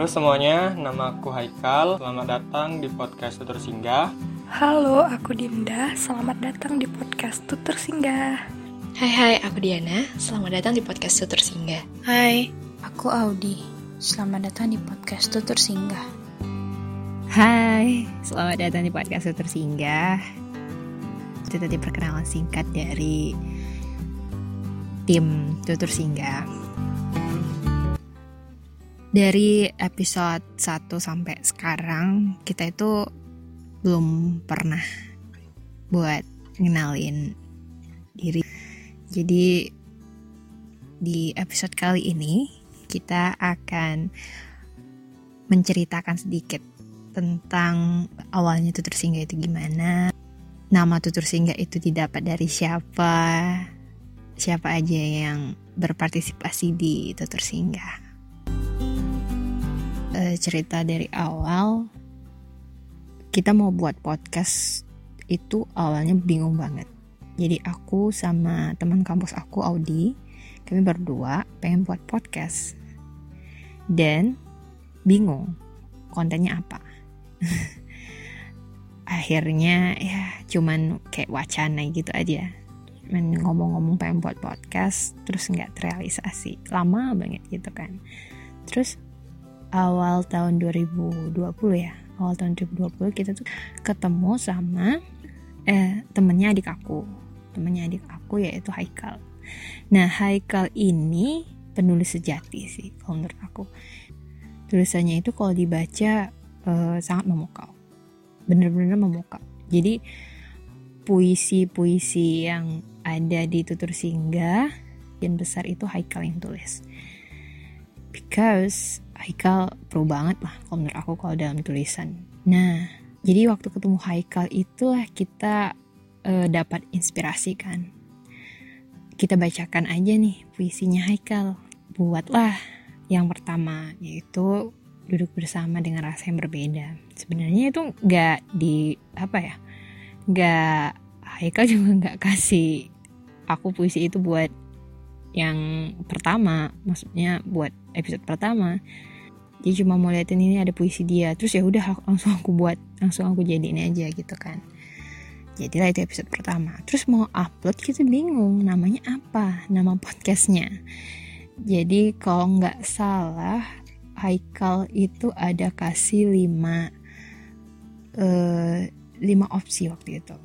Halo semuanya, nama aku Haikal. Selamat datang di podcast Tutur Singgah. Halo, aku Dinda. Selamat datang di podcast Tutur Singgah. Hai hai, aku Diana. Selamat datang di podcast Tutur Singgah. Hai, aku Audi. Selamat datang di podcast Tutur Singgah. Hai, selamat datang di podcast Tutur Singgah. Itu tadi perkenalan singkat dari tim Tutur Singgah. Dari episode 1 sampai sekarang kita itu belum pernah buat ngenalin diri. Jadi di episode kali ini kita akan menceritakan sedikit tentang awalnya tutur singgah itu gimana. Nama tutur singgah itu didapat dari siapa? Siapa aja yang berpartisipasi di tutur singgah? Uh, cerita dari awal kita mau buat podcast itu awalnya bingung banget. Jadi aku sama teman kampus aku Audi, kami berdua pengen buat podcast. Dan bingung kontennya apa. Akhirnya ya cuman kayak wacana gitu aja. ngomong-ngomong pengen buat podcast terus nggak terrealisasi lama banget gitu kan terus awal tahun 2020 ya. Awal tahun 2020 kita tuh ketemu sama eh temennya adik aku. Temennya adik aku yaitu Haikal. Nah Haikal ini penulis sejati sih kalau menurut aku. Tulisannya itu kalau dibaca eh, sangat memukau. Bener-bener memukau. Jadi puisi-puisi yang ada di tutur singgah yang besar itu Haikal yang tulis. Because Haikal pro banget lah kalau menurut aku kalau dalam tulisan. Nah, jadi waktu ketemu Haikal itulah kita uh, dapat inspirasi kan. Kita bacakan aja nih puisinya Haikal. Buatlah yang pertama yaitu duduk bersama dengan rasa yang berbeda. Sebenarnya itu nggak di apa ya, nggak Haikal juga nggak kasih aku puisi itu buat yang pertama, maksudnya buat episode pertama dia cuma mau liatin ini ada puisi dia. Terus ya udah langsung aku buat langsung aku jadiin aja gitu kan. Jadilah itu episode pertama. Terus mau upload kita bingung namanya apa nama podcastnya. Jadi kalau nggak salah Haikal itu ada kasih lima uh, lima opsi waktu itu.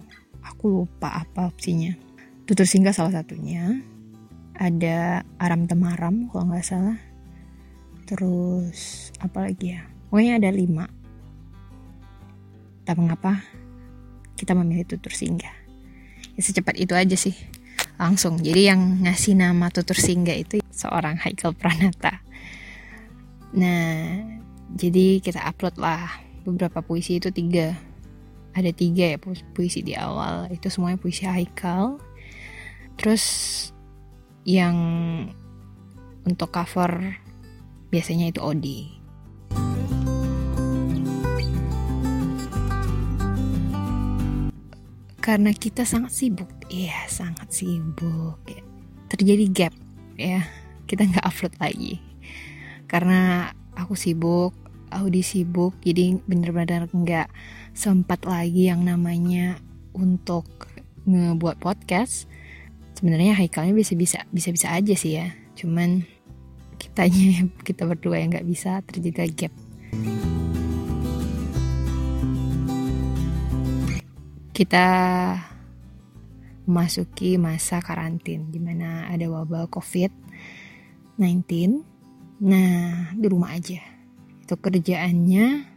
Aku lupa apa opsinya. Tutur singgah salah satunya. Ada aram temaram kalau nggak salah terus apa lagi ya? Pokoknya ada lima. Tak mengapa kita memilih tutur singgah ya secepat itu aja sih langsung. Jadi yang ngasih nama tutur singgah itu seorang Haikal Pranata. Nah jadi kita upload lah. Beberapa puisi itu tiga. Ada tiga ya puisi di awal. Itu semuanya puisi Haikal. Terus yang untuk cover biasanya itu Odi. Karena kita sangat sibuk, iya sangat sibuk. Ya. Terjadi gap, ya kita nggak upload lagi. Karena aku sibuk, Audi sibuk, jadi bener-bener nggak sempat lagi yang namanya untuk ngebuat podcast. Sebenarnya Haikalnya bisa bisa bisa bisa aja sih ya, cuman kitanya kita berdua yang nggak bisa terjadi gap kita memasuki masa karantin di mana ada wabah COVID-19. Nah, di rumah aja. Itu kerjaannya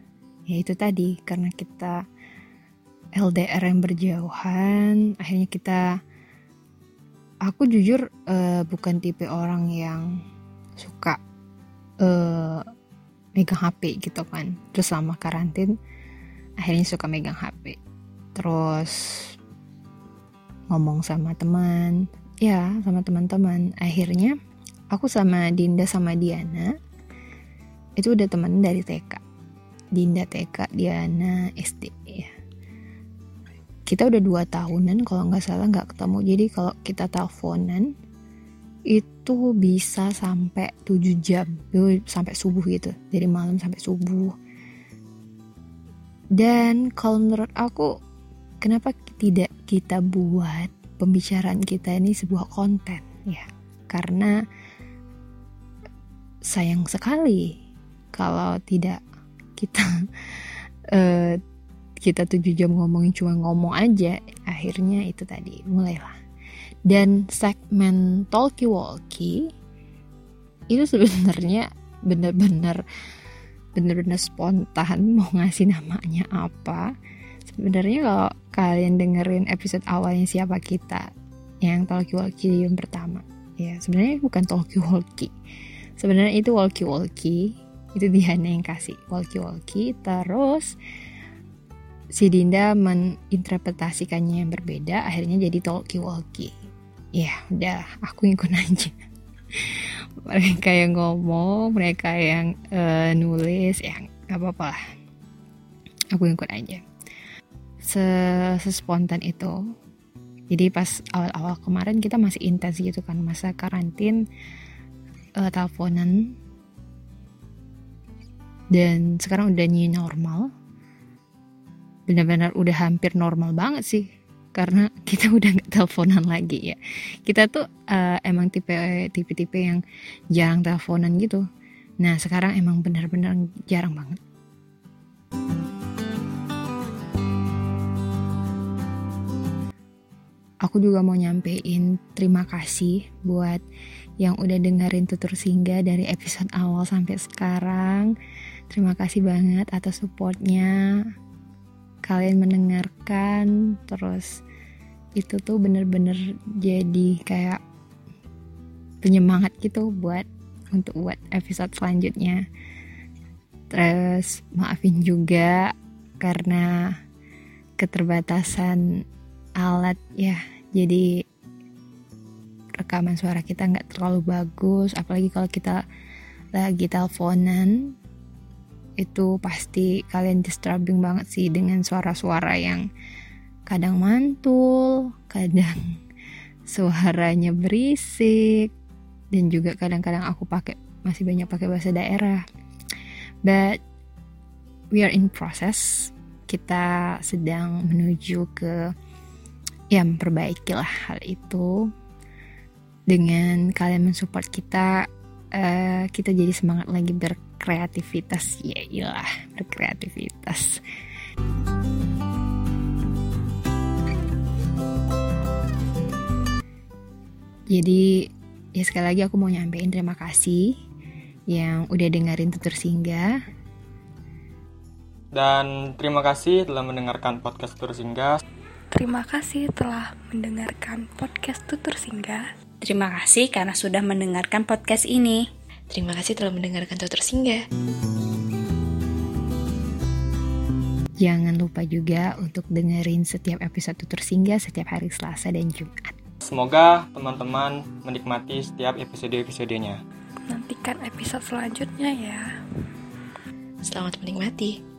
ya itu tadi karena kita LDR yang berjauhan, akhirnya kita aku jujur uh, bukan tipe orang yang suka uh, megang HP gitu kan. Terus selama karantin akhirnya suka megang HP terus ngomong sama teman ya sama teman-teman. Akhirnya aku sama Dinda sama Diana itu udah teman dari TK Dinda TK Diana SD ya. Kita udah dua tahunan kalau nggak salah nggak ketemu. Jadi kalau kita teleponan itu bisa sampai 7 jam. Sampai subuh gitu. Dari malam sampai subuh. Dan kalau menurut aku kenapa tidak kita buat pembicaraan kita ini sebuah konten ya? Karena sayang sekali kalau tidak kita uh, kita tujuh jam ngomongin cuma ngomong aja akhirnya itu tadi mulailah dan segmen talkie walkie itu sebenarnya bener-bener bener-bener spontan mau ngasih namanya apa. Sebenarnya kalau kalian dengerin episode awalnya siapa kita yang talkie walkie yang pertama. Ya sebenarnya bukan talkie walkie sebenarnya itu walkie walkie itu Diana yang kasih walkie walkie terus si Dinda meninterpretasikannya yang berbeda akhirnya jadi talkie walkie ya udah aku ikut aja. Mereka yang ngomong mereka yang uh, nulis ya nggak apa-apa lah. Aku ikut aja. Sespontan itu. Jadi pas awal-awal kemarin kita masih intens gitu kan masa karantin uh, teleponan. Dan sekarang udah new normal benar-benar udah hampir normal banget sih karena kita udah nggak teleponan lagi ya kita tuh uh, emang tipe tipe tipe yang jarang teleponan gitu nah sekarang emang benar-benar jarang banget aku juga mau nyampein terima kasih buat yang udah dengerin tutur singgah dari episode awal sampai sekarang. Terima kasih banget atas supportnya. Kalian mendengarkan, terus itu tuh bener-bener jadi kayak penyemangat gitu buat untuk buat episode selanjutnya. Terus maafin juga karena keterbatasan alat ya jadi rekaman suara kita nggak terlalu bagus apalagi kalau kita lagi teleponan itu pasti kalian disturbing banget sih dengan suara-suara yang kadang mantul kadang suaranya berisik dan juga kadang-kadang aku pakai masih banyak pakai bahasa daerah. But we are in process. Kita sedang menuju ke ya memperbaiki lah hal itu. Dengan kalian mensupport kita uh, kita jadi semangat lagi berkreativitas ya iyalah berkreativitas jadi ya sekali lagi aku mau nyampein terima kasih yang udah dengerin tutur singgah dan terima kasih telah mendengarkan podcast tutur singgah Terima kasih telah mendengarkan podcast Tutur Singgah. Terima kasih karena sudah mendengarkan podcast ini. Terima kasih telah mendengarkan Tutur Singgah. Jangan lupa juga untuk dengerin setiap episode Tutur Singgah setiap hari Selasa dan Jumat. Semoga teman-teman menikmati setiap episode-episodenya. Nantikan episode selanjutnya ya. Selamat menikmati.